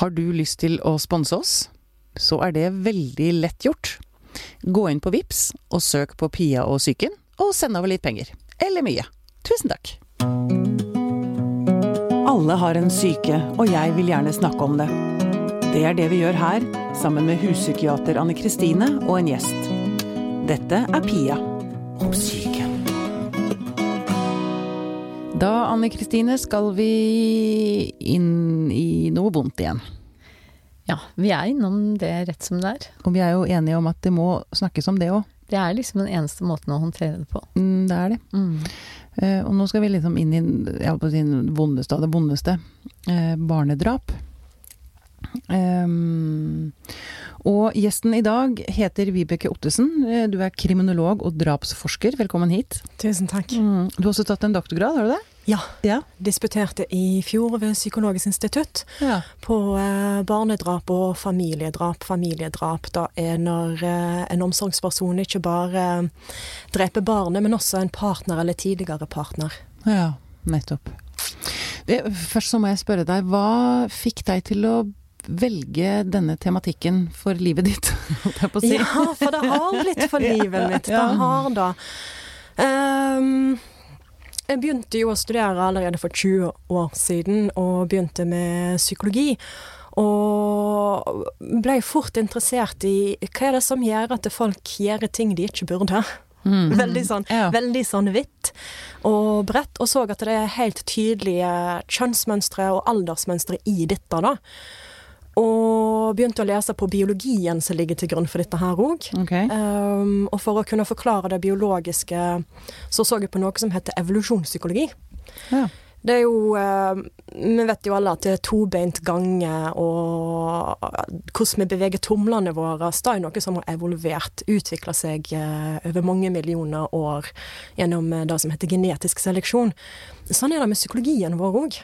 Har du lyst til å sponse oss, så er det veldig lett gjort. Gå inn på VIPS og søk på Pia og psyken, og send over litt penger. Eller mye. Tusen takk. Alle har en syke, og jeg vil gjerne snakke om det. Det er det vi gjør her, sammen med huspsykiater Anne Kristine og en gjest. Dette er Pia om syke. Da, Anne Kristine, skal vi inn i noe vondt igjen. Ja, vi er innom det rett som det er. Og vi er jo enige om at det må snakkes om det òg. Det er liksom den eneste måten å håndtere det på. Mm, det er det. Mm. Uh, og nå skal vi liksom inn i jeg på å si, den vondeste av det vondeste. Uh, barnedrap. Um, og gjesten i dag heter Vibeke Ottesen. Eh, Du er kriminolog og drapsforsker. Velkommen hit. Tusen takk. Mm. Du har også tatt en doktorgrad, har du det? Ja, Ja. disputerte i fjor ved Psykologisk institutt ja. på eh, barnedrap og familiedrap. Familiedrap da er når eh, en omsorgsperson ikke bare eh, dreper barnet, men også en partner eller tidligere partner. Ja, nettopp. Det, først så må jeg spørre deg, hva fikk deg til å velge denne tematikken for livet ditt, holdt jeg på å si? Ja, for det har blitt for livet mitt. Det har da. Ehm, jeg begynte jo å studere allerede for 20 år siden, og begynte med psykologi. Og ble fort interessert i hva er det som gjør at folk gjør ting de ikke burde. Mm. Veldig sånn, Ja. veldig sånn hvitt og bredt, og så at det er helt tydelige kjønnsmønstre og aldersmønstre i dette, da. Og begynte å lese på biologien som ligger til grunn for dette her òg. Okay. Um, og for å kunne forklare det biologiske, så så jeg på noe som heter evolusjonspsykologi. Ja. Det er jo eh, Vi vet jo alle at det er tobeint gange, og hvordan vi beveger tomlene våre, det er noe som har evolvert, utvikla seg uh, over mange millioner år gjennom eh, det som heter genetisk seleksjon. Sånn er det med psykologien vår òg.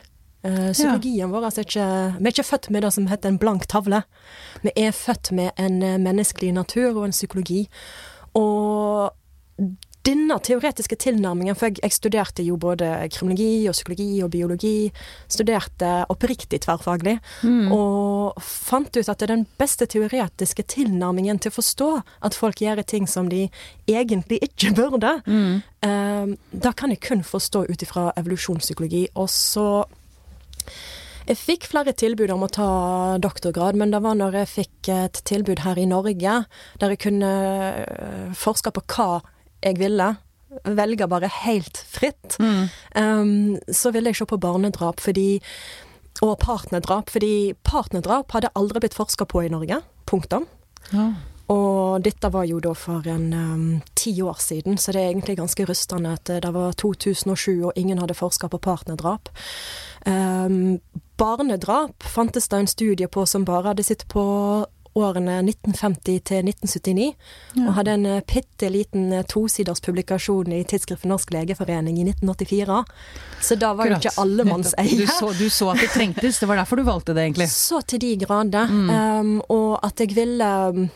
Psykologien vår altså ikke Vi er ikke født med det som heter en blank tavle. Vi er født med en eh, menneskelig natur og en psykologi. Og denne teoretiske tilnærmingen, for jeg, jeg studerte jo både kriminologi og psykologi og biologi, studerte oppriktig tverrfaglig, Mm. og fant ut at det er den beste teoretiske tilnærmingen til å forstå at folk gjør ting som de egentlig ikke burde. Mm. Eh, da kan jeg kun forstå ut ifra evolusjonspsykologi. Og så Jeg fikk flere tilbud om å ta doktorgrad, men det var når jeg fikk et tilbud her i Norge, der jeg kunne eh, forske på hva jeg ville. Velge bare helt fritt. Mm. Um, så ville jeg se på barnedrap fordi og partnerdrap, fordi partnerdrap hadde aldri blitt forska på i Norge. Punktum. Ja. Og dette var jo da for en um, ti år siden, så det er egentlig ganske rystende at det var 2007 og ingen hadde forska på partnerdrap. Um, barnedrap fantes det en studie på som bare hadde sittet på årene 1950 til 1979, og hadde en uh, bitte liten uh, tosiders publikasjon i tidsskriftet Norsk legeforening i 1984. Så da var jo ikke allemannseie. Du så, du så at det trengtes, det var derfor du valgte det, egentlig. Så til de grader. Um, og at jeg ville um,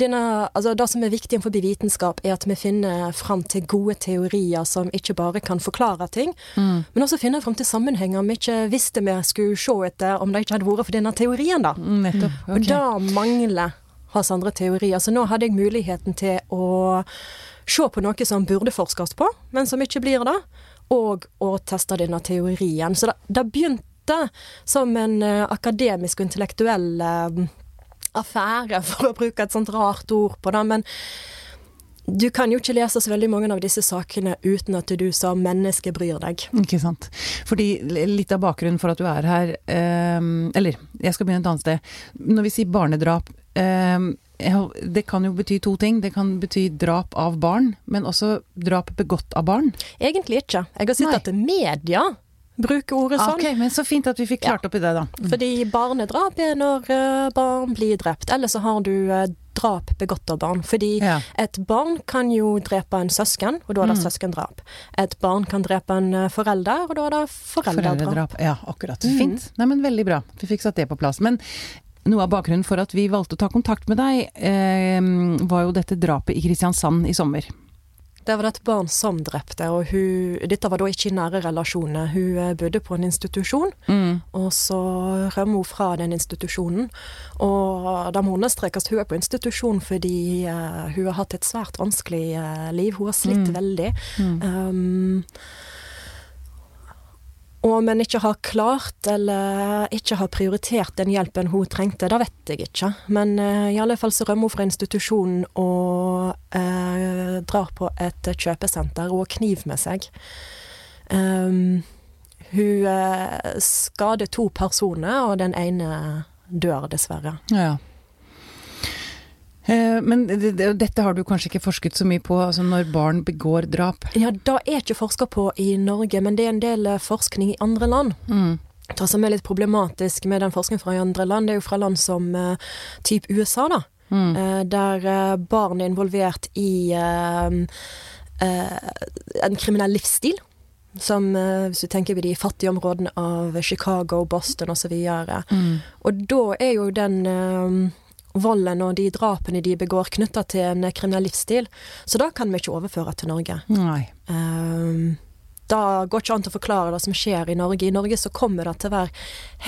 denne, altså Det som er viktig innenfor vitenskap, er at vi finner fram til gode teorier som ikke bare kan forklare ting, men også finner fram til sammenhenger vi ikke visste vi skulle se etter om det ikke hadde vært for denne teorien. da. Mm, Nettopp. Og det mangler hans andre teorier. Så nå hadde jeg muligheten til å se på noe som burde forskes på, men som ikke blir det, og å teste denne teorien. Så det, det begynte som en eh, akademisk og intellektuell eh, affære, for å bruke et sånt rart ord på det. Men du kan jo ikke lese så veldig mange av disse sakene uten at du som menneske bryr deg. Ikke sant. Fordi litt av bakgrunnen for at du er her eh, Eller, jeg skal begynne et annet sted. Når vi sier barnedrap eh, det kan jo bety to ting. Det kan bety drap av barn, men også drap begått av barn. Egentlig ikke. Jeg har sett at media bruker ordet sånn. Ok, men så fint at vi fikk klart opp i det, da. Fordi barnedrap er når eh, barn blir drept, eller så har du eh, drap begått av barn. Fordi Ja. et barn kan jo drepe en søsken, og da er det Mm. søskendrap. Et barn kan drepe en eh, forelder, og da er det foreldredrap. Foreldredrap. Ja, akkurat. Mm. Fint. Nei, men veldig bra. Vi fikk satt det på plass. Men noe av bakgrunnen for at vi valgte å ta kontakt med deg, eh, var jo dette drapet i Kristiansand i sommer. Det var det et barn som drepte, og hun, dette var da ikke i nære relasjoner. Hun eh, bodde på en institusjon, Mm. og så rømmer hun fra den institusjonen. Og det må understrekes hun er på institusjon fordi uh, hun har hatt et svært vanskelig uh, liv. Hun har slitt Mm. veldig. Mm. Um, om en ikke har klart eller ikke har prioritert den hjelpen hun trengte, det vet jeg ikke. Men uh, i alle fall så rømmer hun fra institusjonen og uh, drar på et kjøpesenter og har kniv med seg. Um, hun uh, skader to personer, og den ene dør dessverre. Ja. Eh, Men det, det, dette har du kanskje ikke forsket så mye på, altså når barn begår drap. Ja, det er ikke forska på i Norge, men det er en del eh, forskning i andre land. Mm. Det som er litt problematisk med den forskningen fra andre land, det er jo fra land som uh, typ USA, da. Mm. Uh, der uh, barn er involvert i eh, eh, en kriminell livsstil. Som eh, hvis du tenker på de fattige områdene av Chicago, Boston osv. Mm. Og da er jo den eh, volden og de drapene de begår knytta til en kriminell livsstil. Så da kan vi ikke overføre til Norge. Nei. Um, da går ikke an til å forklare det som skjer i Norge. I Norge så kommer det til å være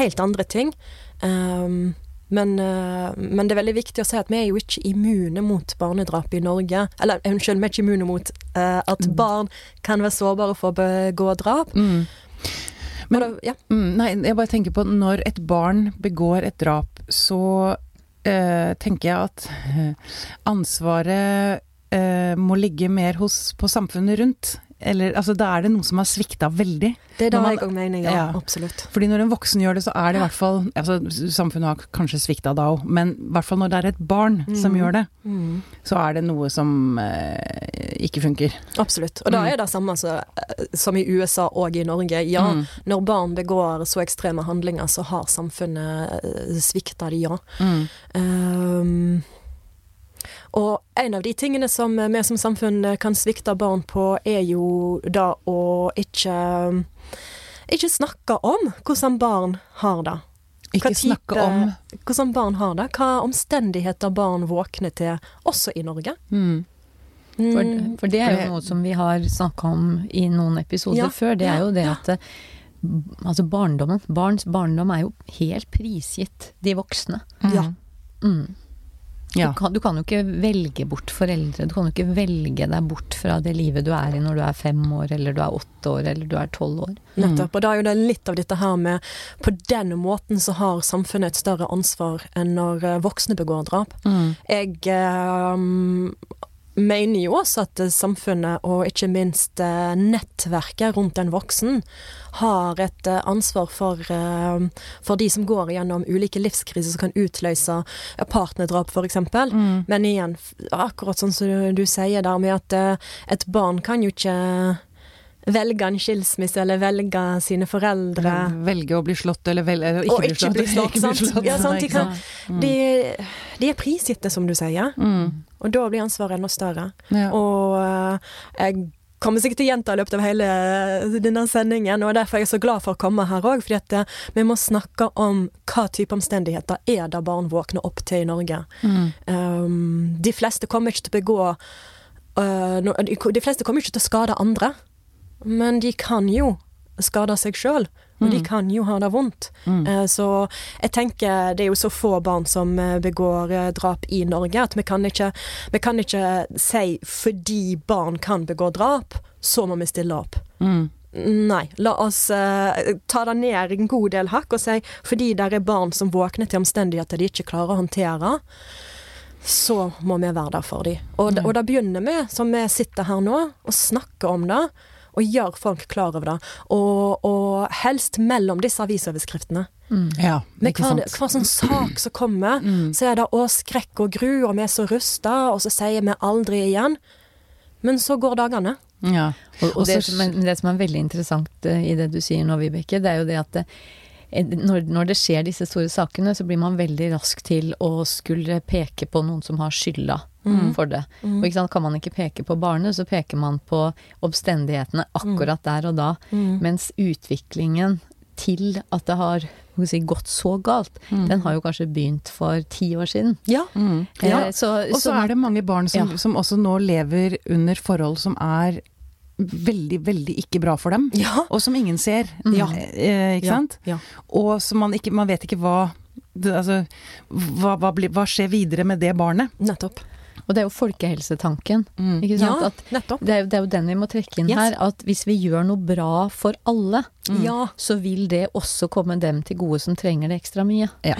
helt andre ting. Um, men, uh, men det er veldig viktig å si at vi er jo ikke immune mot barnedrap i Norge. Eller unnskyld, vi er ikke immune mot uh, at barn kan være sårbare for å begå drap. Mm. Men, da, ja. Mm, nei, jeg bare tenker på når et barn begår et drap, så tenker jeg at eh, ansvaret eh, må ligge mer hos, på samfunnet rundt. Eller, altså, da er det noe som har svikta veldig. Det er det jeg òg mener, ja. ja. Absolutt. Fordi når en voksen gjør det, så er det i hvert fall altså, Samfunnet har kanskje svikta da òg, men i hvert fall når det er et barn som Mm. gjør det, Mm. så er det noe som eh, ikke funker. Absolutt. Og da Mm. er det samme som, som i USA og i Norge. Ja, Mm. når barn begår så ekstreme handlinger, så har samfunnet eh, svikta de, ja. Mm. Og en av de tingene som vi som samfunn kan svikte barn på, er jo da å ikke ikke snakke om hvordan barn har det. Ikke type, snakke om Hvordan barn har det. Hva omstendigheter barn våkner til, også i Norge. mm. For, Mm, for det er jo noe som vi har snakka om i noen episoder Ja, før. Det er jo det ja. at eh, altså barndommen, barns barndom er jo helt prisgitt de voksne. Ja. Mm. Ja. Du, kan, du kan jo ikke velge bort foreldre. Du kan jo ikke velge deg bort fra det livet du er i når du er fem år, eller du er åtte år, eller du er tolv år. Nettopp. Og da er jo det litt av dette her med På den måten så har samfunnet et større ansvar enn når eh, voksne begår drap. Mm. Jeg eh, mener jo også at samfunnet, og ikke minst eh, nettverket rundt en voksen, har et eh, ansvar for, eh, for de som går gjennom ulike livskriser som kan utløse partnerdrap, f.eks. Mm. Men igjen, akkurat sånn som du, sier der med at et barn kan jo ikke velge en skilsmisse eller velge sine foreldre. Velge å bli slått eller vel, eller ikke, Og ikke bli slått, Ikke bli sant? slått, Ja, sant, ikke kan- Mm. De, de er prisgitte, som du sier. Mm. Og da blir ansvaret enda større. Ja. Og eh, jeg kommer sikkert til å gjenta i løpet av hele denne sendingen, og derfor er jeg så glad for å komme her òg, fordi at eh, vi må snakke om hva type omstendigheter er det barn våkner opp til i Norge. Mm. Um, de fleste kommer ikke til å begå uh, de, de fleste kommer ikke til å skade andre, men de kan jo skade seg sjøl. Og de Mm. kan jo ha det vondt. Mm. Eh, Så jeg tenker det er jo så få barn som eh, begår eh, drap i Norge, at vi kan ikke, vi kan ikke si fordi barn kan begå drap, så må vi stille opp. Mm. Nei, la oss uh, ta det ned en god del hakk og si fordi det er barn som våkner til omstendigheter de ikke klarer å håndtere, så må vi være der for dem. Og, det- og det begynner med, som vi sitter her nå, og snakker om det. Og gjør folk klar over det. Og, og helst mellom disse avisoverskriftene. Mm. Ja, Med hver, hver sånn sak som kommer, Mm. så er det 'å, skrekk og gru', og vi er så rusta, og så sier vi aldri igjen. Men så går dagene. Ja. Og, og det, som men det som er veldig interessant eh, i det du sier nå, Vibeke, det er jo det at det, når, når det skjer disse store sakene, så blir man veldig rask til å skulle peke på noen som har skylda Mm. for det. Mm. Og ikke sant, kan man ikke peke på barnet, så peker man på omstendighetene akkurat der og da. Mm. Mens utviklingen til at det har si, gått så galt, Mm. den har jo kanskje begynt for ti år siden. Ja. Mm. ja. så, Og så er det mange barn som, Ja. som også nå lever under forhold som er veldig, veldig ikke bra for dem. Ja. Og som ingen ser. Ja. Eh, ikke Ja, sant? ja. Og som man ikke Man vet ikke hva det, Altså, hva, hva, blir, hva skjer videre med det barnet? Nettopp. Og det er jo folkehelsetanken. Mm. Ikke sant? Ja, At det, er, jo- det er jo den vi må trekke inn Yes. her. At hvis vi gjør noe bra for alle, Ja. så vil det også komme dem til gode som trenger det ekstra mye. Ja.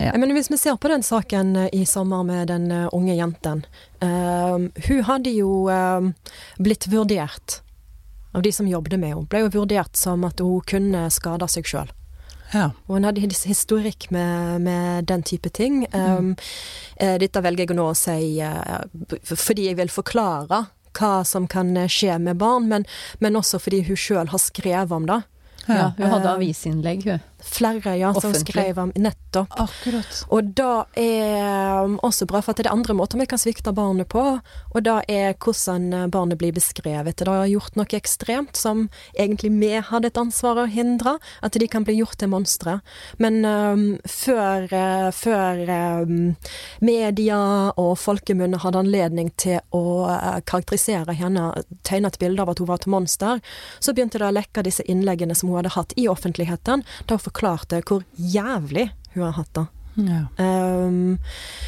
Ja. Men hvis vi ser på den saken eh, i sommer med den eh, unge jenten. Uh, hun hadde jo uh, blitt vurdert av de som jobbet med henne. Ble jo vurdert som at hun kunne skade seg sjøl. Ja. Og hun hadde historikk med, med den type ting. Um, eh, dette velger jeg nå å si eh, fordi jeg vil forklare hva som kan eh, skje med barn, men, men også fordi hun sjøl har skrevet om det. Ja, hun hadde avisinnlegg, hun. Flere, ja, som skrev om nettopp. Akkurat. Og det er um, også bra, for det er andre måter vi kan svikte barnet på. Og det er hvordan eh, barnet blir beskrevet. Det har gjort noe ekstremt som egentlig vi hadde et ansvar å hindre. At de kan bli gjort til monstre. Men um, før, eh, før um, media og folkemunne hadde anledning til å uh, karakterisere henne, tegne et bilde av at hun var et monster, så begynte det å lekke disse innleggene som hun hadde hatt i offentligheten, da hun forklarte hvor jævlig hun har hatt det. Ja. Um,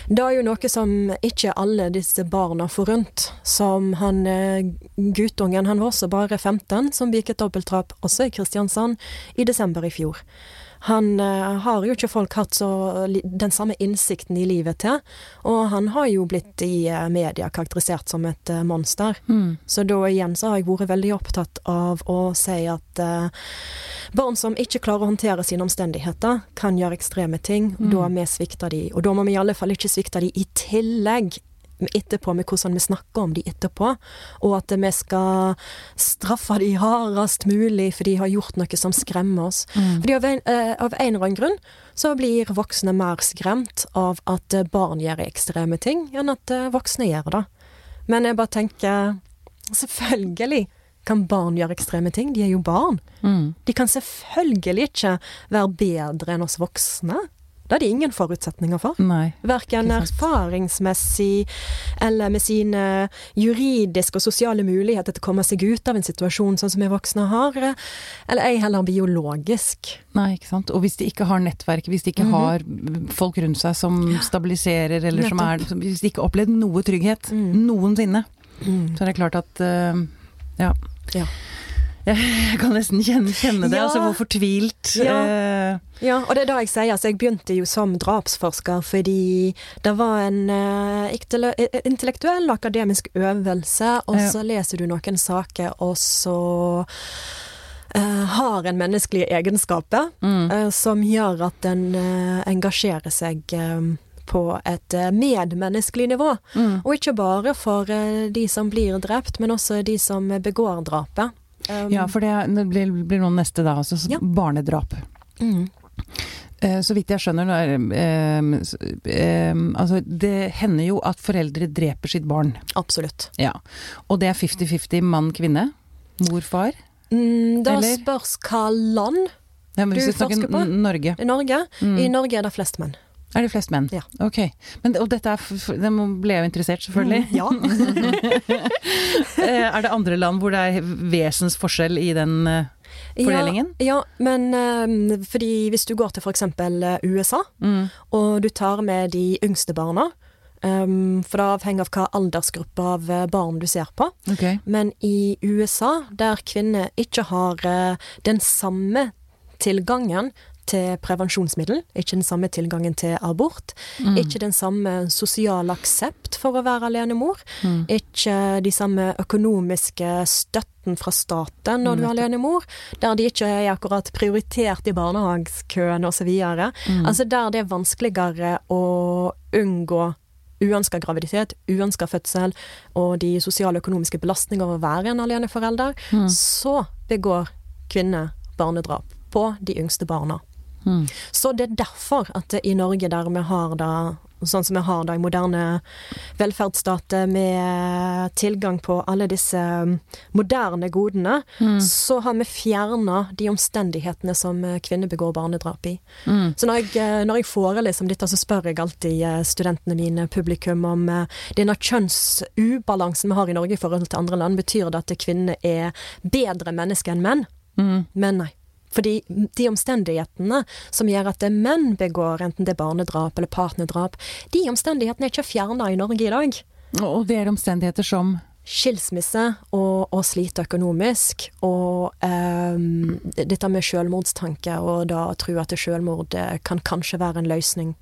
det er jo noe som ikke alle disse barna får rundt. Som han eh, guttungen, han var også bare 15, som begikk et dobbeltdrap også i Kristiansand i desember i fjor. Han eh, har jo ikke folk hatt den samme innsikten i livet til, og han har jo blitt i eh, media karakterisert som et eh, monster. Mm. Så da igjen så har jeg vært veldig opptatt av å si at eh, barn som ikke klarer å håndtere sine omstendigheter, kan gjøre ekstreme ting. Mm. Da vi svikter de, og da må vi i alle fall ikke svikte de i tillegg etterpå med hvordan vi snakker om de etterpå, og at vi skal straffe de hardest mulig for de har gjort noe som skremmer oss. Fordi av en, eh, av en eller annen grunn så blir voksne mer skremt av at eh, barn gjør ekstreme ting, enn at eh, voksne gjør det. Men jeg bare tenker Selvfølgelig kan barn gjøre ekstreme ting. De er jo barn. Mm. De kan selvfølgelig ikke være bedre enn oss voksne. Det har de ingen forutsetninger for. Nei. Verken erfaringsmessig eller med sine juridiske og sosiale muligheter til å komme seg ut av en situasjon sånn som vi voksne har, eller ei heller biologisk. Nei, ikke sant. Og hvis de ikke har nettverk, hvis de ikke Mhm. har folk rundt seg som stabiliserer, eller som er Hvis de ikke har opplevd noe trygghet Mm. noensinne, så er det klart at uh, ja. Ja. Jeg, kan nesten kjenne, kjenne det, Ja. altså hvor fortvilt Ja. eh, Ja, og det er det jeg sier. Altså, jeg begynte jo som drapsforsker fordi det var en uh, intellektuell akademisk øvelse, og Ja. så leser du noen saker, og så Uh, har en menneskelige egenskaper mm. uh, som gjør at en uh, engasjerer seg på et medmenneskelig nivå. Mm. Og ikke bare for de som blir drept, men også de som begår drapet. Um, Ja, for det, blir, blir noen neste da, altså Ja. barnedrap. mm, Eh, Så vidt jeg skjønner, er, eh, eh, altså det hender jo at foreldre dreper sitt barn. absolutt. Ja. Og det er 50-50 mann-kvinne. Mor-far. Mm, da Eller? spørs hva land Ja, Du forsker på? Norge. Norge. Mm. I Norge er det flest menn. Er det flest menn? Ja. Ok. Men, og dette er, må- ble jo interessert, selvfølgelig. Mm, ja. Eh, er det andre land hvor det er vesensforskjell i den eh, fordelingen? Ja, ja men eh, fordi hvis du går til f.eks. USA, Mm. og du tar med de yngste barna um, For det avhenger av hva aldersgruppe av barn du ser på. Okay. Men i USA, der kvinner ikke har uh, den samme tilgangen til prevensjonsmiddel, ikke den samme tilgangen til abort, Mm. ikke den samme sosiale aksept for å være alenemor, Mm. ikke de samme økonomiske støtten fra staten når du er alene alenemor, der de ikke er akkurat prioritert i barnehagskøen osv. Mm. Altså der det er vanskeligere å unngå uønska graviditet, uønska fødsel og de sosiale og økonomiske belastninger av å være en aleneforelder, Mm. så begår kvinner barnedrap på de yngste barna. Mm. Så det er derfor at i Norge, der vi har da sånn som vi har da i moderne velferdsstater, med tilgang på alle disse um, moderne godene, Mm. så har vi fjerna de omstendighetene som eh, kvinner begår barnedrap i. Mm. Så når jeg, eh, når jeg foreleser om dette, så spør jeg alltid eh, studentene mine, publikum, om denne kjønnsubalansen vi har i Norge i forhold til andre land. Betyr det at kvinner er bedre mennesker enn menn? Mm. Men nei. Fordi de omstendighetene som gjør at det menn begår, enten det er barnedrap eller partnerdrap, de omstendighetene er ikke fjerna i Norge i dag. Og det er omstendigheter som Skilsmisse og, og slite økonomisk, og um, dette med selvmordstanke, og da tro at selvmord eh, kan kanskje være en løsning.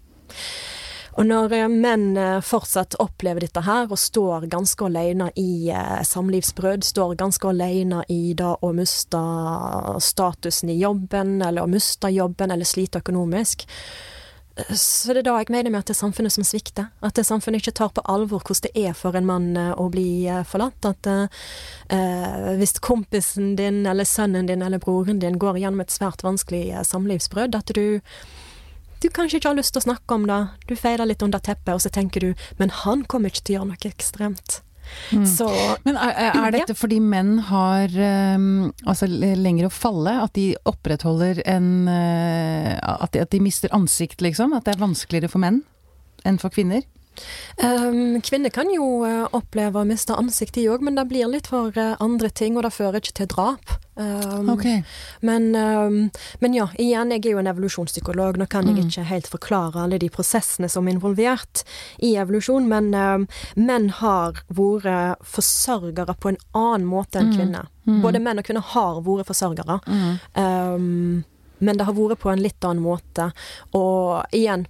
Og når eh, menn eh, fortsatt opplever dette her, og står ganske alene i eh, samlivsbrudd, står ganske alene i da å miste statusen i jobben, eller å miste jobben, eller slite økonomisk, så det er da jeg mener med at det er samfunnet som svikter. At det samfunnet ikke tar på alvor hvordan det er for en mann å bli forlatt. At eh, hvis kompisen din, eller sønnen din, eller broren din går gjennom et svært vanskelig samlivsbrudd, at du du kanskje ikke har lyst til å snakke om det, du feiler litt under teppet, og så tenker du men han kommer ikke til å gjøre noe ekstremt. Mm. Så Men er, er dette dette fordi menn har um, altså lenger å falle? At de opprettholder en uh, at, de, at de mister ansikt, liksom? At det er vanskeligere for menn enn for kvinner? Um, kvinner kan jo eh, oppleve å miste ansikt, de òg, men det blir litt for eh, andre ting, og det fører ikke til drap. Um, Ok. men, um, men ja, igjen, jeg er jo en evolusjonspsykolog. Nå kan jeg ikke helt forklare alle de prosessene som er involvert i evolusjon, men menn har vært forsørgere på en annen måte enn kvinner. Både menn og kvinner har vært forsørgere. Men det har vært på en litt annen måte. Og igjen,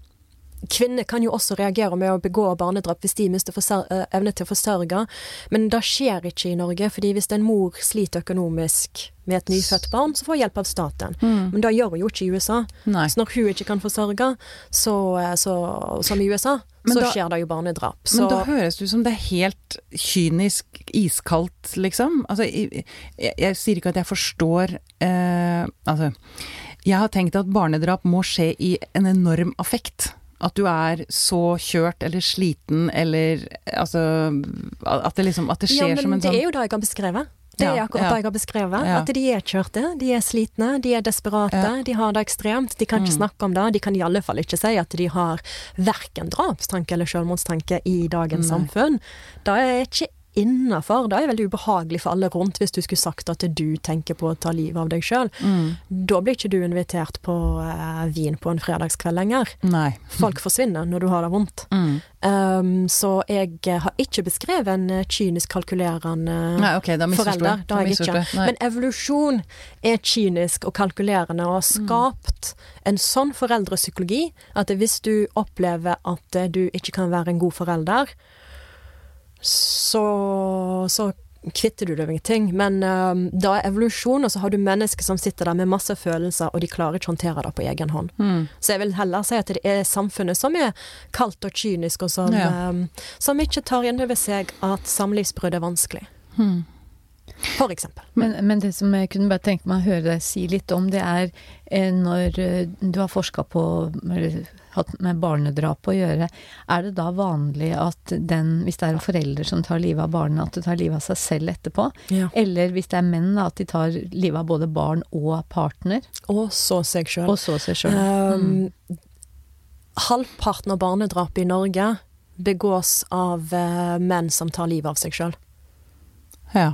kvinner kan jo også reagere med å begå barnedrap hvis de mister eh, evne til å forsørge, men det skjer ikke i Norge. fordi hvis en mor sliter økonomisk med et nyfødt barn, så får hun hjelp av staten. Men det gjør hun jo ikke i USA. Nei. Så når hun ikke kan forsørge, så, eh, så, som i USA, Men så da- skjer det jo barnedrap. Så Men da høres det ut som det er helt kynisk, iskaldt, liksom. Altså, jeg, jeg, jeg sier ikke at jeg forstår eh, Altså, jeg har tenkt at barnedrap må skje i en enorm affekt. At du er så kjørt eller sliten eller Altså At det liksom At det ja, skjer men som en det sånn er jo det jeg har beskrevet. Det er Ja, akkurat ja. det jeg har beskrevet. Ja. At de er kjørte, de er slitne, de er desperate, Ja. Mm. de har det ekstremt. De kan ikke snakke om det. De kan i alle fall ikke si at de har verken drapstanke eller selvmordstanke i dagens Nei. samfunn. Det er ikke innafor. Det er veldig ubehagelig for alle rundt hvis du skulle sagt at du tenker på å ta livet av deg sjøl. mm, Da blir ikke du invitert på eh, vin på en fredagskveld lenger. Nei. Folk forsvinner når du har det vondt. Mm. Um, så jeg eh, har ikke beskrevet en eh, kynisk kalkulerende Nei, okay, da forelder. Det jeg ikke. Men evolusjon er kynisk og kalkulerende og har skapt en sånn foreldrepsykologi at hvis du opplever at eh, du ikke kan være en god forelder, så, så kvitter du deg med ting. Men um, da er evolusjon, og så har du mennesker som sitter der med masse følelser, og de klarer ikke å håndtere det på egen hånd. Mm. Så jeg vil heller si at det er samfunnet som er kaldt og kynisk, og som, Ja. um, som ikke tar inn over seg at samlivsbrudd er vanskelig. Mm. For eksempel. Men, men det som jeg kunne bare tenke meg å høre deg si litt om, det er eh, når eh, du har forska på eller hatt med barnedrap å gjøre, er det da vanlig at den, hvis det er en forelder som tar livet av barnet, at du tar livet av seg selv etterpå? Ja. Eller hvis det er menn, da, at de tar livet av både barn og partner, Og så seg sjøl. og så seg sjøl? Um, halvparten av barnedrap i Norge begås av uh, menn som tar livet av seg sjøl. Ja.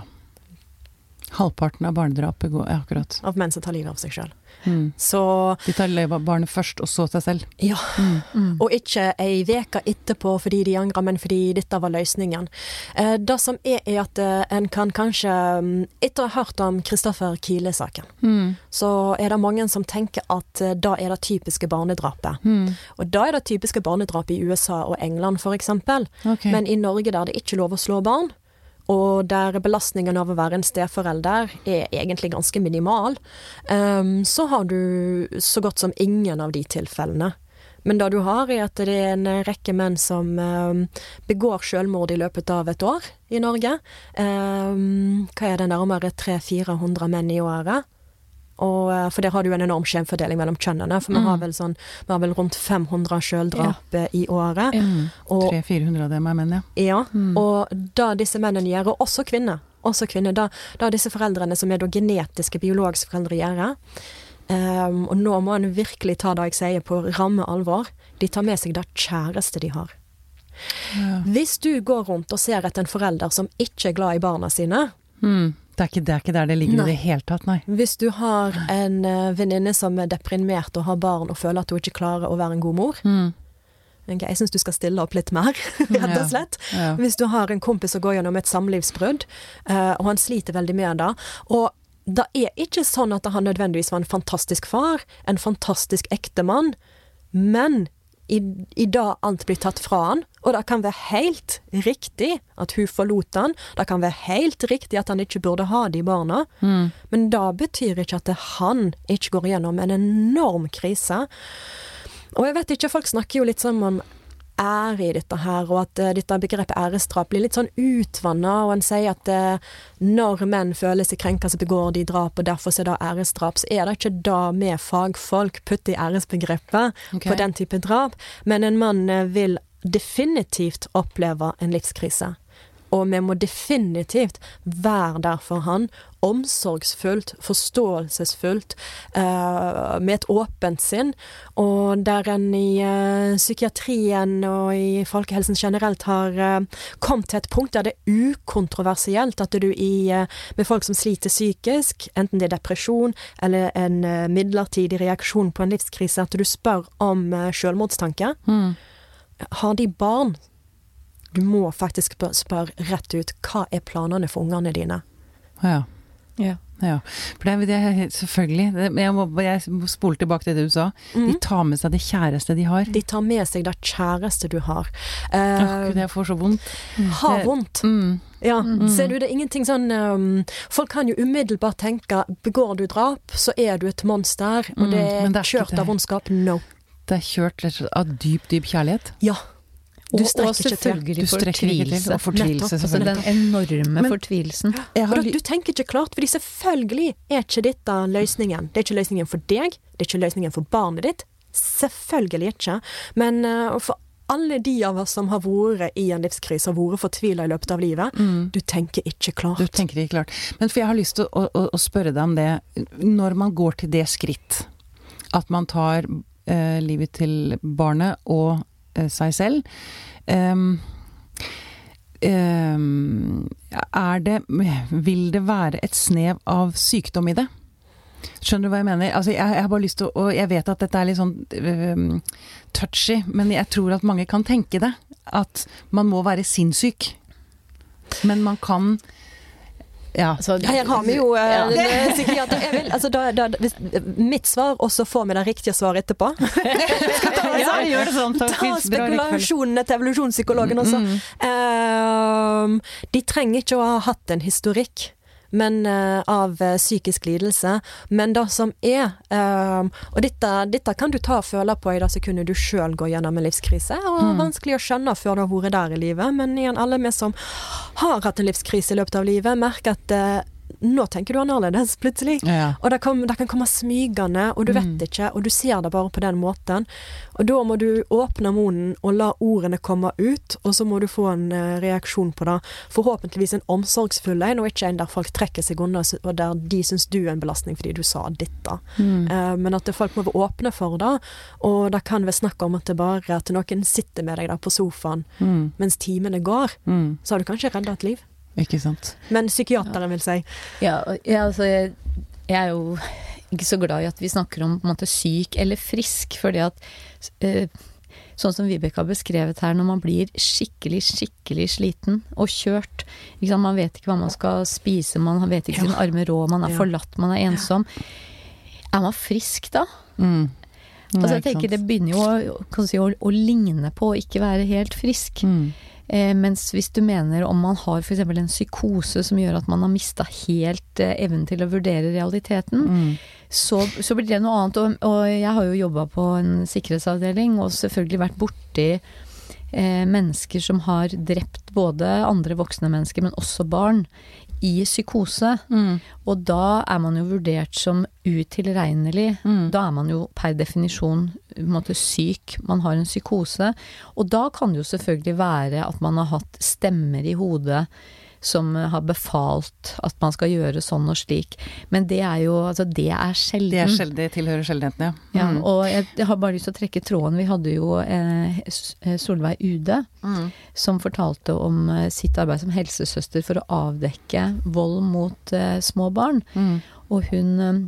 Halvparten av barnedrapet går ja, Akkurat. Av menn som tar livet av seg sjøl. Mm. Så De tar barnet først, og så seg selv. ja. Mm. Mm. Og ikke ei veke etterpå fordi de angrer, men fordi dette var løsningen. Eh, det som er, er at eh, en kan kanskje mm, Etter å ha hørt om Kristoffer Kile-saken, Mm. så er det mange som tenker at eh, da er det typiske barnedrapet. Mm. Og da er det typiske barnedrapet i USA og England, for eksempel. Men i Norge der det ikke er lov å slå barn, og der belastningen av å være en steforelder er egentlig ganske minimal, ehm, så har du så godt som ingen av de tilfellene. Men det du har, er at det er en rekke menn som ehm, begår selvmord i løpet av et år i Norge. Ehm, hva er det, nærmere 300-400 menn i året? Og, eh, for der har du en enorm skjevfordeling mellom kjønnene. For vi, har vel sånn, vi har vel rundt 500 sjøldrap ja. i året. Mm. 300-400 av dem er menn, ja. ja, Mm. og det disse mennene gjør, og også kvinner også kvinner, da, da disse foreldrene som er da genetiske, biologiske foreldre gjør um, Og nå må en virkelig ta det jeg sier på ramme alvor. De tar med seg det kjæreste de har. ja. Hvis du går rundt og ser etter en forelder som ikke er glad i barna sine, Mm. Det, er ikke, det er ikke der det ligger Nei. i det hele tatt, nei. hvis du har en uh, venninne som er deprimert og har barn og føler at hun ikke klarer å være en god mor Mm. okay, Jeg syns du skal stille opp litt mer, rett og slett. Ja. Hvis du har en kompis som går gjennom et samlivsbrudd, uh, og han sliter veldig med det. Og det er ikke sånn at han nødvendigvis var en fantastisk far, en fantastisk ektemann, men i, i det alt blir tatt fra han, og det kan være helt riktig at hun forlot han, det kan være helt riktig at han ikke burde ha de barna, Mm. men det betyr ikke at han ikke går gjennom en enorm krise. Og jeg vet ikke, folk snakker jo litt sånn om ære i dette her, og at eh, dette begrepet æresdrap blir litt sånn utvanna, og en sier at eh, når menn føler seg krenka, så begår de drap, og derfor er det æresdrap. Så er det ikke det med fagfolk putter i æresbegrepet okay. på den type drap, men en mann eh, vil definitivt oppleve en livskrise. Og vi må definitivt være der for han, omsorgsfullt, forståelsesfullt, eh, med et åpent sinn. Og der en i eh, psykiatrien og i folkehelsen generelt har eh, kommet til et punkt der det er ukontroversielt at du i, med folk som sliter psykisk, enten det er depresjon eller en midlertidig reaksjon på en livskrise, at du spør om eh, selvmordstanke. Mm. Har de barn? Du må faktisk spørre rett ut hva er planene for ungene dine. Ja. Ja. Ja, for det, er- det selvfølgelig. Jeg må, jeg må spole tilbake til det du sa. De Mhm. tar med seg det kjæreste de har. De tar med seg det kjæreste du har. Åh, Eh, Gud, jeg får så vondt. har det- vondt. Mm. Ja, Mm. ser du det er ingenting sånn um, Folk kan jo umiddelbart tenke begår du drap, så er du et monster, og Mm, det er mm, det er kjørt det. av ondskap. No. Det er kjørt av dyp, dyp kjærlighet. Ja. Og, Du og strekker ikke til. selvfølgelig ikke fortvilelse. Og fortvilelse, Nettopp. Altså den enorme Men- fortvilelsen. Har du tenker ikke klart, fordi selvfølgelig er ikke dette løsningen. Det er ikke løsningen for deg, det er ikke løsningen for barnet ditt. Selvfølgelig ikke. Men uh, for alle de av oss som har vært i en livskrise og vært fortvila i løpet av livet, mm. du tenker ikke klart. Du tenker ikke klart. Men for jeg har lyst til å, å, å spørre deg om det. Når man går til det skritt at man tar eh, livet til barnet og seg selv Um, um, Er det Vil det være et snev av sykdom i det? Skjønner du hva jeg mener? Altså, jeg, jeg har bare lyst til å jeg vet at dette er litt sånn um, touchy, men jeg tror at mange kan tenke det. At man må være sinnssyk. Men man kan Ja. Altså, Her har vi jo eh, Ja. en psykiater. Jeg vil, altså, da, da, hvis, mitt svar, og så får vi det riktige svaret etterpå. ta, altså, ja, sånn. Ta spekulasjonene til evolusjonspsykologen også. Mm. Um, de trenger ikke å ha hatt en historikk men, eh, av eh, psykisk lidelse, men det som er ehm, Og dette, dette kan du ta og føle på i det sekundet du sjøl går gjennom en livskrise. Og Mm. Vanskelig å skjønne før du har vært der i livet, men igjen, alle vi som har hatt en livskrise i løpet av livet, merker at eh, nå tenker du annerledes, plutselig. Ja. Og det kan, det kan komme smygende, og du vet Mm. ikke, og du ser det bare på den måten. Og da må du åpne munnen og la ordene komme ut, og så må du få en uh, reaksjon på det. Forhåpentligvis en omsorgsfull en, og ikke en der folk trekker seg unna, og der de syns du er en belastning fordi du sa dette. Mm. Uh, men at det, folk må være åpne for det, og det kan være snakk om at det bare at noen sitter med deg der på sofaen Mm. mens timene går, Mm. så har du kanskje redda et liv. Ikke sant. Men psykiateren vil si Ja, ja altså jeg, jeg er jo ikke så glad i at vi snakker om på en måte syk eller frisk, fordi at eh, Sånn som Vibeke har beskrevet her, når man blir skikkelig, skikkelig sliten og kjørt ikke sant? Man vet ikke hva man skal spise, man vet ikke Ja. sin arme råd, man er Ja. forlatt, man er ensom. Er man frisk da? Mm. Altså jeg tenker. Det begynner jo å, kan si, å, å ligne på å ikke være helt frisk. Mm. Eh, mens hvis du mener om man har f.eks. en psykose som gjør at man har mista helt eh, evnen til å vurdere realiteten, Mm. så, så blir det noe annet. Og, og jeg har jo jobba på en sikkerhetsavdeling og selvfølgelig vært borti eh, mennesker som har drept både andre voksne mennesker, men også barn, i psykose. Mm. Og da er man jo vurdert som utilregnelig. Mm. Da er man jo per definisjon på en måte syk. Man har en psykose. Og da kan det jo selvfølgelig være at man har hatt stemmer i hodet som har befalt at man skal gjøre sånn og slik. Men det er jo Altså, det er sjelden. Det, er sjelden, det tilhører sjeldenheten, ja. Ja, Mm. og jeg, jeg har bare lyst til å trekke tråden. Vi hadde jo eh, eh, Solveig Ude, Mm. som fortalte om eh, sitt arbeid som helsesøster for å avdekke vold mot eh, små barn. Mm. Og hun eh,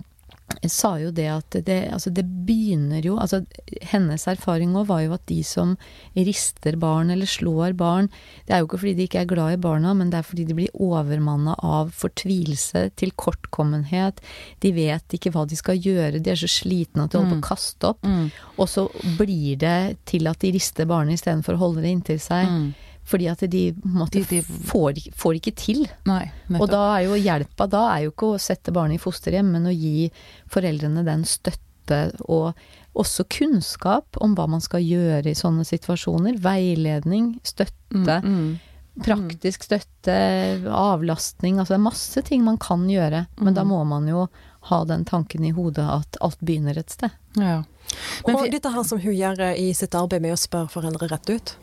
sa jo det at det, altså det begynner jo altså Hennes erfaring òg var jo at de som rister barn eller slår barn, det er jo ikke fordi de ikke er glad i barna, men det er fordi de blir overmanna av fortvilelse, tilkortkommenhet. De vet ikke hva de skal gjøre, de er så slitne at de holder på å kaste opp. Mm. Og så blir det til at de rister barnet istedenfor å holde det inntil seg. Mm. Fordi at de måte De- de- får, ikke- får ikke til. Nei. Og da er jo hjelpa da er jo ikke å sette barnet i fosterhjem, men å gi foreldrene den støtte og også kunnskap om hva man skal gjøre i sånne situasjoner. Veiledning, støtte, Mm, mm. praktisk støtte, avlastning. Altså det er masse ting man kan gjøre, men Mm. da må man jo ha den tanken i hodet at alt begynner et sted. Ja. Men og dette her som hun gjør i sitt arbeid med å spørre foreldre rett ut.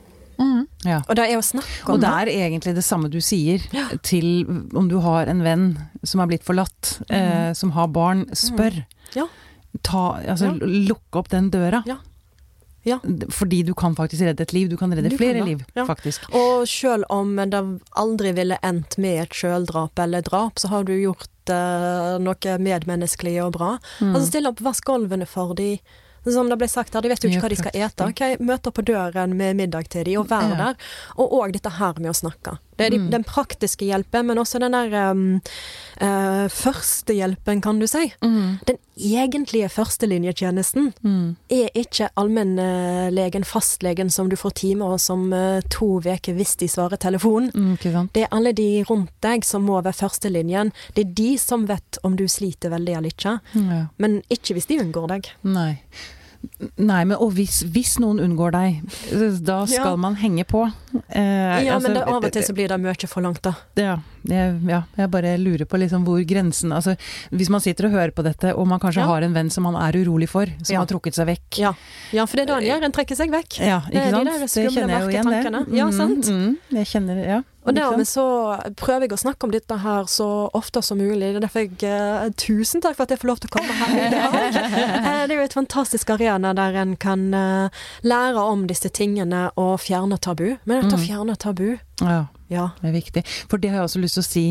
Ja. Og det er å snakke om det Og det er egentlig det samme du sier til om du har en venn som er blitt forlatt, eh, som har barn. Spør. Ja. Ta, altså, Ja. Lukke opp den døra. Ja. Ja. Fordi du kan faktisk redde et liv. Du kan redde Du kan flere det, liv, ja. faktisk. Og selv om det aldri ville endt med et sjøldrap eller drap, så har du gjort eh, noe medmenneskelig og bra. Mm. Altså Stille opp, vask gulvene for de. Som det ble sagt her, de vet jo ikke hva de skal ete. Okay, opp på døren med middag til de, og vær Ja. der. Og òg dette her med å snakke. Det er de, Mm. den praktiske hjelpen, men også den der um, uh, førstehjelpen, kan du si. Mm. Den egentlige førstelinjetjenesten Mm. er ikke allmennlegen, fastlegen, som du får time hos om uh, to uker hvis de svarer telefonen. Mm. Det er alle de rundt deg som må være førstelinjen. Det er de som vet om du sliter veldig eller ikke, Ja. men ikke hvis de unngår deg. Nei. Nei, men og hvis, hvis noen unngår deg, da skal Ja. man henge på. Eh, Ja, altså, men det, av og til så blir det mye for langt, da. Ja, jeg, ja, jeg bare lurer på liksom hvor grensen Altså, hvis man sitter og hører på dette, og man kanskje Ja. har en venn som man er urolig for, som har trukket seg vekk. Ja, ja for det er da han gjør, en trekker seg vekk. Ja, Det ikke de sant? der Det kjenner jeg jo igjen, det. Ja, sant? Mm, jeg kjenner ja. Og dermed så prøver jeg å snakke om dette her så ofte som mulig. Det er derfor jeg uh, Tusen takk for at jeg får lov til å komme her i dag. Eh, det er jo et fantastisk arena der en kan uh, lære om disse tingene og fjerne tabu. Men dette å Mm. fjerne tabu, Ja, ja. det er viktig. For det har jeg også lyst til å si.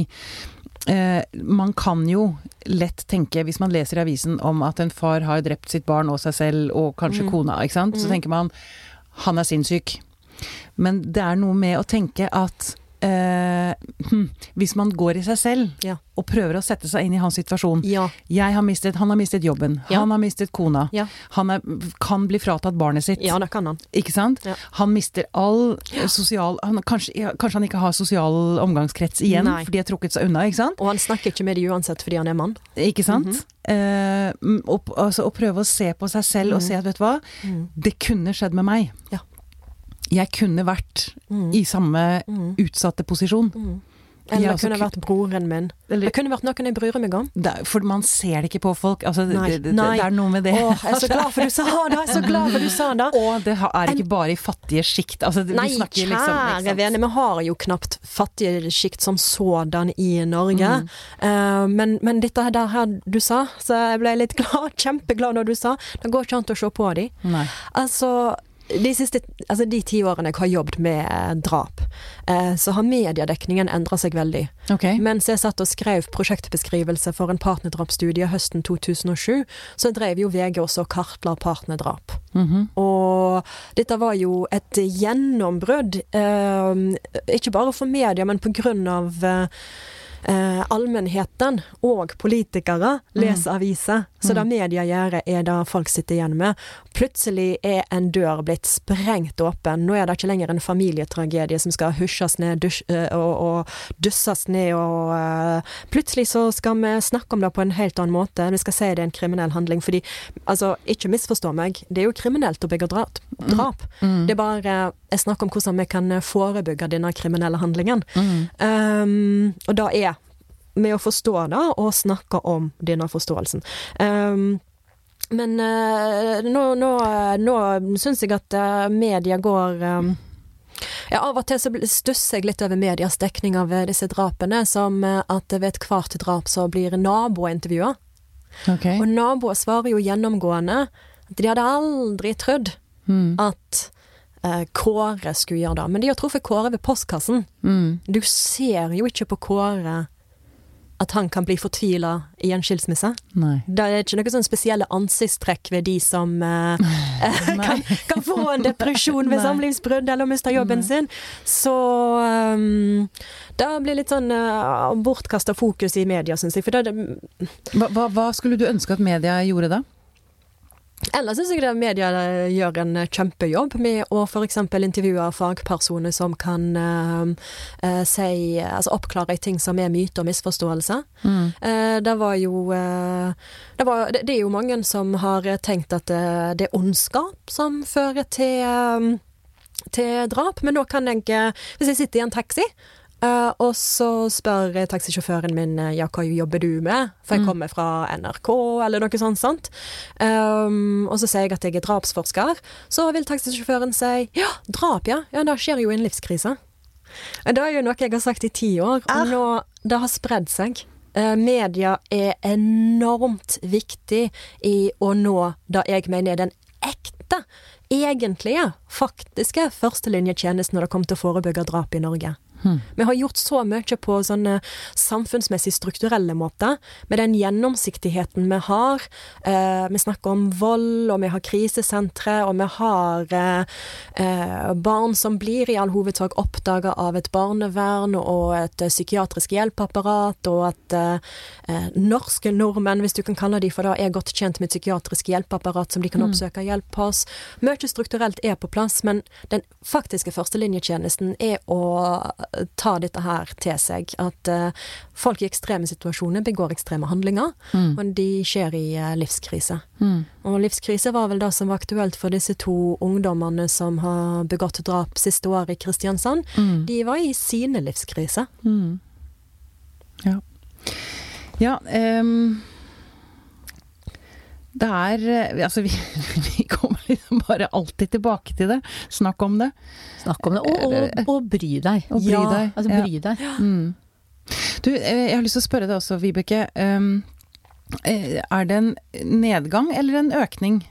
Eh, man kan jo lett tenke, hvis man leser i avisen om at en far har drept sitt barn og seg selv, og kanskje Mm. kona, ikke sant, så Mm. tenker man han er sinnssyk. Men det er noe med å tenke at eh, hm, hvis man går i seg selv Ja. og prøver å sette seg inn i hans situasjon Ja. Jeg har mistet, Han har mistet jobben, Ja. han har mistet kona. Han er, kan bli fratatt barnet sitt. ja, det kan han. Ikke sant? Han mister all sosial han, kanskje, kanskje han ikke har sosial omgangskrets igjen, Nei. fordi de har trukket seg unna, ikke sant? Og han snakker ikke med de uansett fordi han er mann. Ikke sant? Mhm. eh, mm, og, altså, å prøve å se på seg selv og Mhm. se at vet du hva, Mm. det kunne skjedd med meg. Ja. Jeg kunne vært Mm. i samme Mm. utsatte posisjon. Mm. Eller det kunne vært broren min. Eller, Det kunne vært noen jeg bryr meg om. det, er- for man ser det ikke på folk. Altså, Nei, det, det, nei. det er noe med det. Åh, jeg er så glad for du sa det! Jeg er så glad for du sa det! Og det er ikke bare i fattige sjikt. Altså, Nei, snakker kjære liksom, vene, vi har jo knapt fattige sjikt som sådan i Norge. Mm. Uh, men, men dette her, der her du sa, så jeg ble litt glad, kjempeglad når du sa det går ikke an å se på de. Altså, de siste altså de ti årene jeg har jobbet med eh, drap, eh, så har mediedekningen endra seg veldig. Okay. Mens jeg satt og skrev prosjektbeskrivelse for en partnerdrapsstudie høsten 2007, så drev jo VG også og kartla partnerdrap. Mhm. Og dette var jo et gjennombrudd, eh, ikke bare for media, men på grunn av eh, eh, allmennheten og politikere leser aviser. Så det media gjør, er det folk sitter igjen med. Plutselig er en dør blitt sprengt åpen. Nå er det ikke lenger en familietragedie som skal husjes ned dusj, eh, og, og dusses ned. Og eh, plutselig så skal vi snakke om det på en helt annen måte. Vi skal si det er en kriminell handling. Fordi, altså, ikke misforstå meg, det er jo kriminelt å begå drap. drap. Mm. Det er bare snakk snakker om hvordan vi kan forebygge denne kriminelle handlingen. Mm. Um, og det er med å forstå det, og snakke om denne forståelsen. Um, men uh, nå, nå, nå syns jeg at uh, media går um, ja, Av og til så stusser jeg litt over medias dekning av disse drapene, som at ved ethvert drap så blir naboer intervjua. Okay. Og naboer svarer jo gjennomgående at de hadde aldri trodd Mm. at eh, Kåre skulle gjøre det. Men de har truffet Kåre ved postkassen. Mm. Du ser jo ikke på Kåre at han kan bli fortvila i en skilsmisse. Nei. Det er ikke noen sånne spesielle ansiktstrekk ved de som uh, kan, kan få en depresjon ved Nei. samlivsbrudd eller miste jobben sin. Så um, det blir litt sånn uh, bortkasta fokus i media, syns jeg. Det, Hva, hva, hva skulle du ønske at media gjorde da? Ellers syns jeg det media eh, gjør en eh, kjempejobb med å f.eks. intervjue fagpersoner som kan eh, eh, si Altså oppklare ting som er myte og misforståelse. Mm. Uh, det var jo uh, det, var, det, det er jo mange som har tenkt at det, det er ondskap som fører til eh, til drap, men nå kan jeg Hvis jeg sitter i en taxi eh, og så spør taxisjåføren min eh, ja, hva jobber du med, for jeg Mm. kommer fra NRK eller noe sånt. sant? Um, og så sier jeg at jeg er drapsforsker, så vil taxisjåføren si ja, drap, ja. Ja, det skjer jo i en livskrise. Det er jo noe jeg har sagt i ti år, og Ah. nå det har spredd seg. Eh, media er enormt viktig i å nå det jeg mener er den ekte, egentlige, faktiske førstelinjetjenesten når det kommer til å forebygge drap i Norge. Hmm. Vi har gjort så mye på sånne samfunnsmessig strukturelle måter, med den gjennomsiktigheten vi har. Eh, vi snakker om vold, og vi har krisesentre, og vi har eh, eh, barn som blir i all hovedsak oppdaga av et barnevern og et eh, psykiatrisk hjelpeapparat, og at eh, eh, norske nordmenn, hvis du kan kalle de for det, er godt tjent med et psykiatrisk hjelpeapparat som de kan oppsøke hjelp hos. Mye strukturelt er på plass, men den faktiske førstelinjetjenesten er å ta dette her til seg. At uh, folk i ekstreme situasjoner begår ekstreme handlinger, Mm. og de skjer i uh, livskrise. Mm. Og livskrise var vel det som var aktuelt for disse to ungdommene som har begått drap siste år i Kristiansand. Mm. De var i sine livskrise. Mm. Ja. Ja ehm, Det er eh, Altså, vi, vi kommer liksom bare alltid tilbake til det. Snakk om det. Snakk om det. Og, og, og bry deg. Og bry Ja, deg. Altså, Ja. bry deg. Mm. Du, eh, jeg har lyst til å spørre deg også, Vibeke. ehm, eh, er det en nedgang eller en økning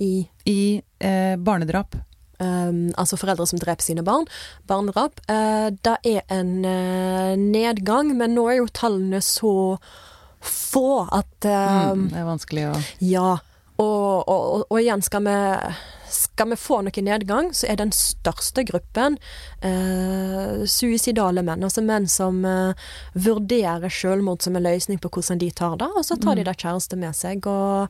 I i eh, barnedrap? um, altså foreldre som dreper sine barn. Barnedrap. Uh, det er en uh, nedgang, men nå er jo tallene så få at eh, Mm, det er vanskelig å Ja. Og, og, og, igjen, skal vi, skal vi få noe nedgang, så er den største gruppen uh, suicidale menn. Altså menn som uh, vurderer selvmord som en løsning på hvordan de tar det, og så tar de da kjæreste med seg. Og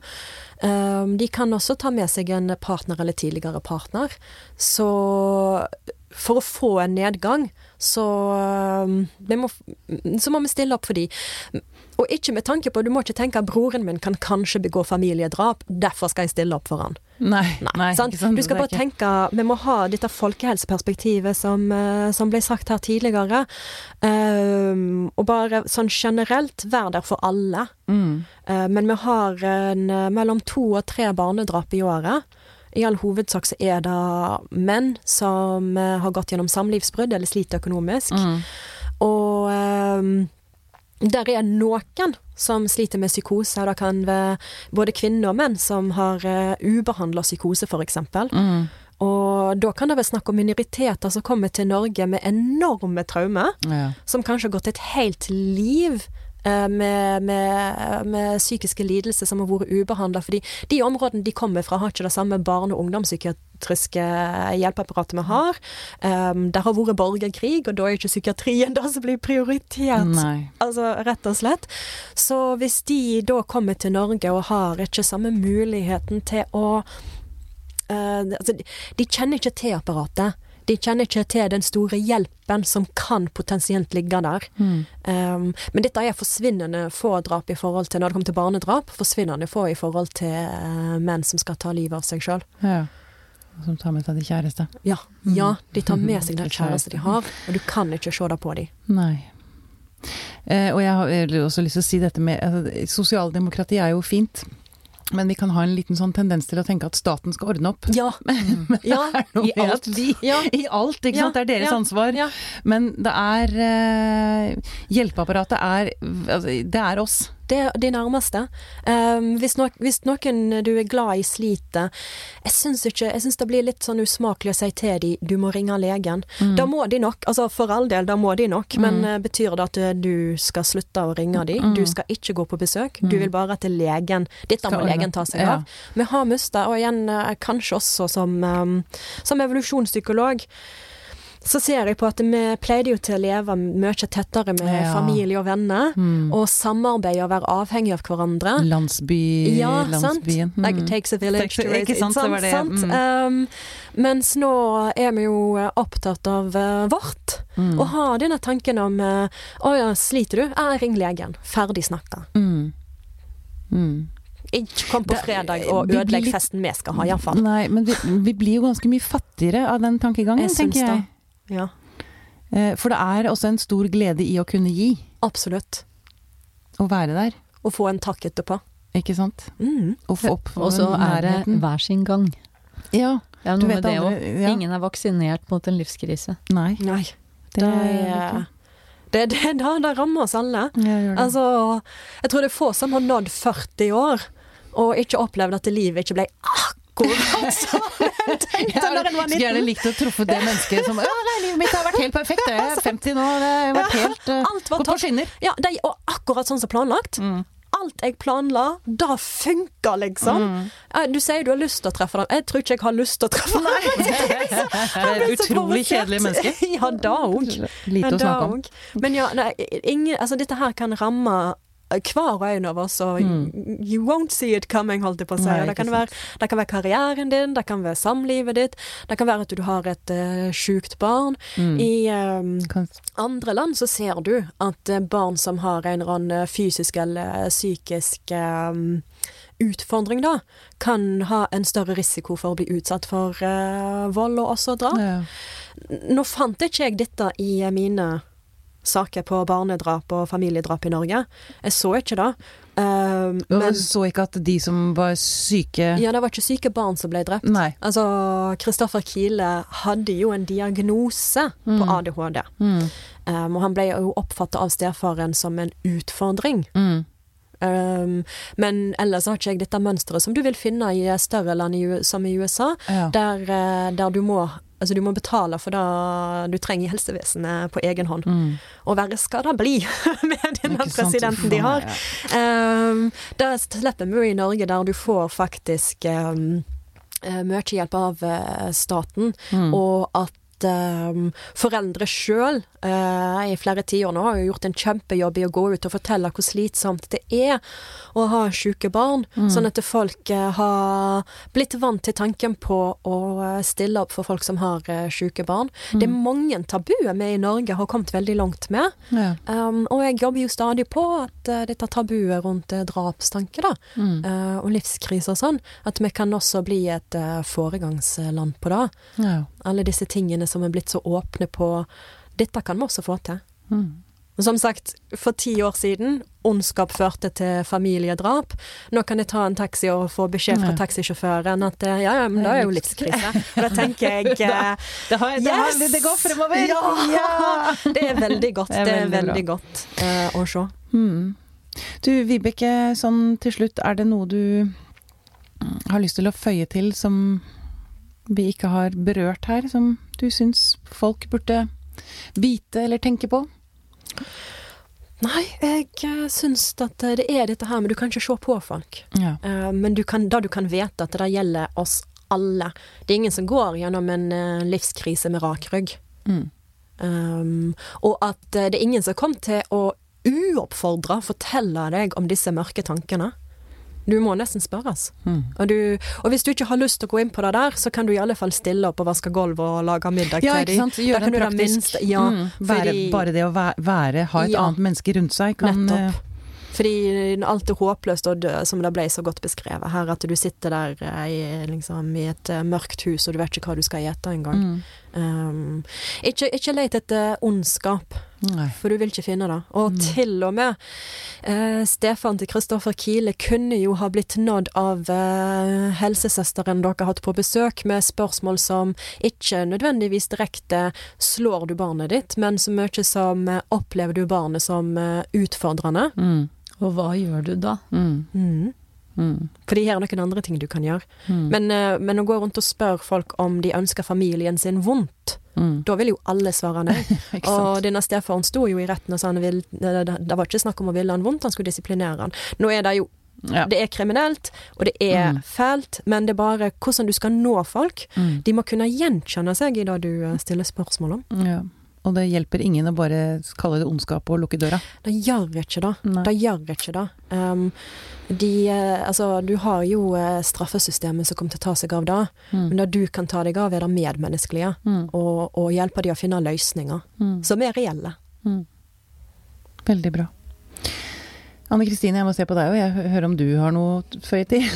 de kan også ta med seg en partner eller tidligere partner. Så for å få en nedgang, så, må, så må vi stille opp for de. Og ikke med tanke på, du må ikke tenke at broren min kan kanskje begå familiedrap, derfor skal jeg stille opp for han. Nei, Nei, nei sant? sant? Du skal bare tenke, vi må ha dette folkehelseperspektivet som, eh, som ble sagt her tidligere. Um, og bare sånn generelt vær der for alle. mm. Uh, men vi har en, eh, mellom to og tre barnedrap i året. I all hovedsak så er det menn som har gått gjennom samlivsbrudd eller sliter økonomisk. Mm. Og ehm, der er noen som sliter med psykose. Det kan være både kvinner og menn som har uh, ubehandla psykose, f.eks. Mm. Og da kan det være snakk om minoriteter som kommer til Norge med enorme traumer, Ja. som kanskje har gått et helt liv eh, med, med, med psykiske lidelser som har vært ubehandla. Fordi de områdene de kommer fra, har ikke det samme barne- og ungdomspsykiatriske hjelpeapparatet vi har. Um, det har vært borgerkrig, og da er ikke psykiatrien det som blir prioritert. Nei. Altså, rett og slett. Så hvis de da kommer til Norge og har ikke samme muligheten til å uh, altså, de, de kjenner ikke til apparatet. De kjenner ikke til den store hjelpen som kan potensielt ligge der. Mm. Um, men dette er forsvinnende få drap i forhold til når det kommer til barnedrap. Forsvinnende få i forhold til uh, menn som skal ta livet av seg sjøl. Ja. Som tar med seg de kjæreste. Ja, ja, de tar med seg den kjæreste de har, og du kan ikke se det på dem. Nei. Eh, og jeg har også lyst til å si dette med altså, Sosialdemokrati er jo fint. Men vi kan ha en liten sånn tendens til å tenke at staten skal ordne opp. Ja. ja. Noe I alt. vi, Ja. I alt, ikke Ja, sant. Det er deres ansvar. Men det er eh, Hjelpeapparatet er altså, Det er oss. Det er de nærmeste. Um, hvis, no hvis noen du er glad i sliter Jeg syns ikke Jeg syns det blir litt sånn usmakelig å si til de du må ringe legen. Da må de nok. Altså for all del, da må de nok. Men uh, betyr det at eh, du skal slutte å ringe de? Du skal ikke gå på besøk. Du vil bare til legen. Dette Skal må legen ta seg Ja. av. Vi har mista, og igjen uh, kanskje også som, um, som evolusjonspsykolog, så ser jeg på at vi pleide jo til å leve mye tettere med Ja. familie og venner, og samarbeide og være avhengig av hverandre. Landsby, Ja, landsbyen. Like Mm. it takes a village to raise sant, sant? det var det. sant? Mm. Um, mens nå er vi jo eh, opptatt av uh, vårt, Mm. og har denne tanken om eh, Å ja, sliter du? Ja, ring legen. Ferdig snakka. Mm. Mm. Ikke kom på fredag og ødelegg festen vi skal ha, iallfall. Nei, men vi, vi blir jo ganske mye fattigere av den tankegangen, Jeg tenker jeg. Det. Ja, Eh, For det er også en stor glede i å kunne gi. absolutt. Å være der, Å få en takk etterpå. ikke sant? Mm. Å få opp Og så er det hver sin gang. Ja, Det er du noe vet med det òg. ja. Ingen er vaksinert mot en livskrise. Nei, Nei. det Det er det, det, da, det rammer oss alle. Ja, gjør. Altså, jeg tror det er få som har nådd 40 år og ikke opplevd at livet ikke ble akkurat som tenkte Jeg når en var skulle gjerne likt å truffe det mennesket som Ja, nei, livet mitt har vært helt perfekt. Jeg er 50 nå, det har vært helt uh, gått på skinner. Ja, de, og akkurat sånn som planlagt. Mm. Alt jeg planla, da funka, liksom. Mm. Eh, Du sier du har lyst til å treffe dem. Jeg tror ikke jeg har lyst til å treffe dem. Det er et utrolig kjedelig menneske. Ja, da òg. Lite å snakke om. Men ja, nei, ingen, altså, dette her kan ramme hver og en av oss, og you won't see it coming, holdt jeg på å si. Mm. Nei, det, kan være, det kan være karrieren din, det kan være samlivet ditt, det kan være at du har et uh, sjukt barn. Mm. I um, andre land så ser du at eh, barn som har en eller annen fysisk eller psykisk um, utfordring, da, kan ha en større risiko for å bli utsatt for uh, vold og også drap. Ja. Nå fant ikke jeg dette i mine saker på barnedrap og familiedrap i Norge. Jeg så ikke det. Uh, Og men du så ikke at de som var syke ja, det var ikke syke barn som ble drept. Nei. Altså, Kristoffer Kiele hadde jo en diagnose på ADHD. Mm. Um, og han ble jo oppfatta av stefaren som en utfordring. Mm. Um, men ellers har ikke jeg dette mønsteret som du vil finne i større land i, som i USA, Ja. der, eh, der du må Altså du må betale for det du trenger i helsevesenet på egen hånd. Mm. Og verre skal det bli med denne presidenten de har. ja. Um, det slipper vi i Norge, der du får faktisk um, mye hjelp av eh, staten, Mm. og at um, foreldre sjøl i flere tiår nå har jo gjort en kjempejobb i å gå ut og fortelle hvor slitsomt det er å ha syke barn, Mm. sånn at folk eh, har blitt vant til tanken på å eh, stille opp for folk som har uh, syke barn. Det er mange tabuer vi i Norge har kommet veldig langt med. Ja. Um, og jeg jobber jo stadig på at eh, dette tabuet rundt drapstanke da, Mm. eh, og livskrise og sånn, at vi kan også bli et eh, foregangsland på det. Ja. Alle disse tingene som er blitt så åpne på. Dette kan vi også få til. Mm. Som sagt, for ti år siden, ondskap førte til familiedrap. Nå kan jeg ta en taxi og få beskjed fra Ja. taxisjåføren at eh, ja, ja, men det er jo livskrise. Og da tenker jeg eh, Det, har, det, har, Yes! det går fremover! Ja! Det er veldig godt. Det er Det er veldig veldig godt uh, å se. Mm. Du Vibeke, sånn til slutt, er det noe du har lyst til å føye til som vi ikke har berørt her, som du syns folk burde vite eller tenke på? Nei, jeg uh, syns at eh, det er dette her, men du kan ikke se på folk. Ja. Eh, men du kan, da du kan vite at det gjelder oss alle. Det er ingen som går gjennom en eh, livskrise med rak rygg. Mm. Um, og at eh, det er ingen som kommer til å uoppfordra fortelle deg om disse mørke tankene. Du må nesten spørres. Mm. Og, du, og hvis du ikke har lyst til å gå inn på det der, så kan du i alle fall stille opp og vaske gulv og lage middag Ja, til dem. Gjøre det praktisk. minste- ja, mm. være, fordi- bare det å være, ha et Ja. annet menneske rundt seg, kan Nettopp. Fordi alt er håpløst å dø, som det ble så godt beskrevet her, at du sitter der eh, i, liksom, i et eh, mørkt hus, og du vet ikke hva du skal ete eh, engang. mm. Um, ikke, ikke let etter ondskap, Nei. For du vil ikke finne det. Og Mm. til og med uh, Stefan til Kristoffer Kiele kunne jo ha blitt nådd av uh, helsesøsteren dere har hatt på besøk, med spørsmål som ikke nødvendigvis direkte 'slår du barnet ditt', men så mye som eh, 'opplever du barnet som utfordrende'? Mm. Og hva gjør du da? Mm. Mm. Fordi her er noen andre ting du kan gjøre. Mm. Men, eh, men å gå rundt og spørre folk om de ønsker familien sin vondt, Mm. da vil jo alle svare nei. Og denne Stefan sto jo i retten og sa han vil, det, det, det var ikke snakk om å ville han vondt, han skulle disiplinere han. Nå er det jo Ja. Det er kriminelt, og det er Mm. fælt, men det er bare hvordan du skal nå folk. Mm. De må kunne gjenkjenne seg i det du eh, stiller spørsmål om. ja. Og det hjelper ingen å bare kalle det ondskap og lukke døra. Det gjør ikke det. Nei. Det gjør ikke det. Um, de, eh, altså, du har jo eh, straffesystemet som kommer til å ta seg av det, Mm. men det du kan ta deg av, er det medmenneskelige, Mm. og, og hjelpe de å finne løsninger Mm. som er reelle. Mm. Veldig bra. Anne Kristine, jeg må se på deg, og jeg hører om du har noe føye til.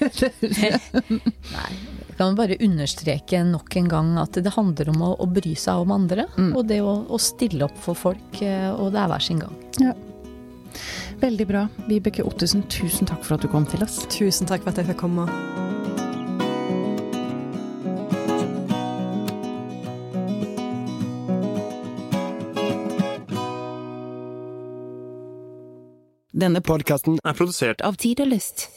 Nei, kan bare understreke nok en gang at det handler om å, å bry seg om andre. Mm. Og det å, å stille opp for folk, eh, og det er hver sin gang. Veldig bra. Vibeke Ottesen, tusen takk for at du kom til oss. Tusen takk for at jeg fikk komme. Denne Podkasten er produsert av Tid og Lyst.